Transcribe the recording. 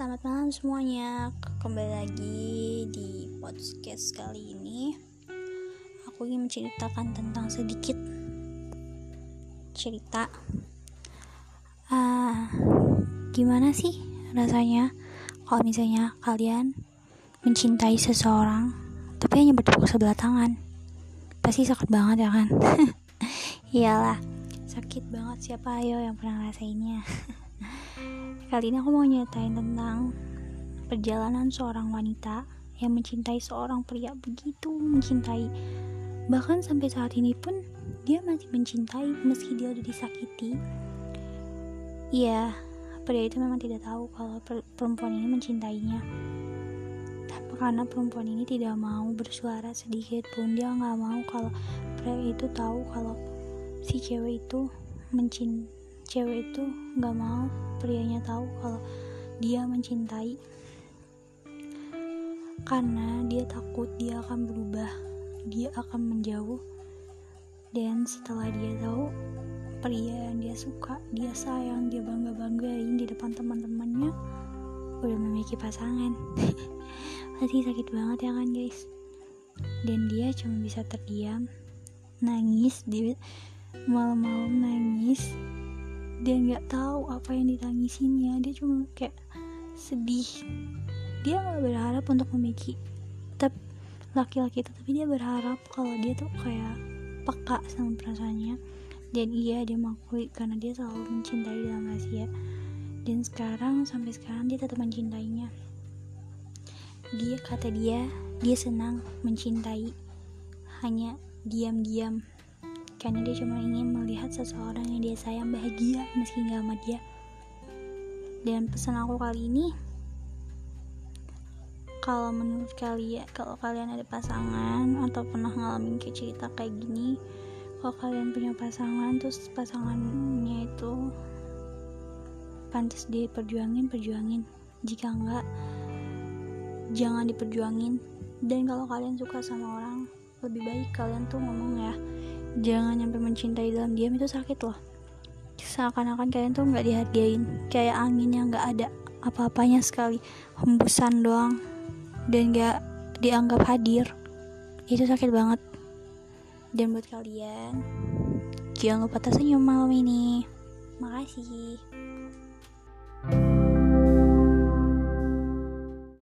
Selamat malam semuanya. Kembali lagi di podcast kali ini. Aku ingin menceritakan tentang sedikit Cerita. Uh, Gimana sih rasanya Kalau misalnya kalian Mencintai seseorang Tapi hanya bertepuk sebelah tangan? Pasti sakit banget ya kan? Iyalah Sakit banget. Siapa ayo yang pernah rasainnya Kali ini aku mau nyatain tentang perjalanan seorang wanita yang mencintai seorang pria begitu mencintai. Bahkan sampai saat ini pun dia masih mencintai meski dia udah disakiti. Iya, pria itu memang tidak tahu kalau perempuan ini mencintainya. Tapi karena perempuan ini tidak mau bersuara sedikit pun dia nggak mau kalau pria itu tahu kalau si cewek itu mencintai cewek itu nggak mau prianya tahu kalau dia mencintai. Karena dia takut dia akan berubah dia akan menjauh. Dan setelah dia tahu pria yang dia suka dia sayang dia bangga banggain di depan teman-temannya udah memiliki pasangan. Pasti sakit banget ya kan guys? Dan dia cuma bisa terdiam nangis di malam-malam nangis dia nggak tahu apa yang ditangisinnya. Dia cuma kayak sedih. Dia nggak berharap untuk memiliki tetap laki-laki itu tapi dia berharap kalau dia tuh kayak peka sama perasaannya. Dan iya dia mengakui karena dia selalu mencintai dalam rahasia. Dan sekarang sampai sekarang dia tetap mencintainya. Dia kata dia dia senang mencintai. Hanya diam-diam karena dia cuma ingin melihat seseorang yang dia sayang bahagia meski gak sama dia. Dan pesan aku kali ini kalau menurut kalian kalau kalian ada pasangan atau pernah ngalamin kayak cerita kayak gini kalau kalian punya pasangan terus pasangannya itu pantas diperjuangin perjuangin. Jika enggak jangan diperjuangin. Dan kalau kalian suka sama orang lebih baik kalian tuh ngomong ya jangan nyampe mencintai dalam diam itu sakit loh. Seakan-akan kalian tuh nggak dihargain. Kayak angin yang nggak ada apa-apanya sekali. Hembusan doang. Dan nggak dianggap hadir. Itu sakit banget. Dan buat kalian jangan lupa tersenyum malam ini. Makasih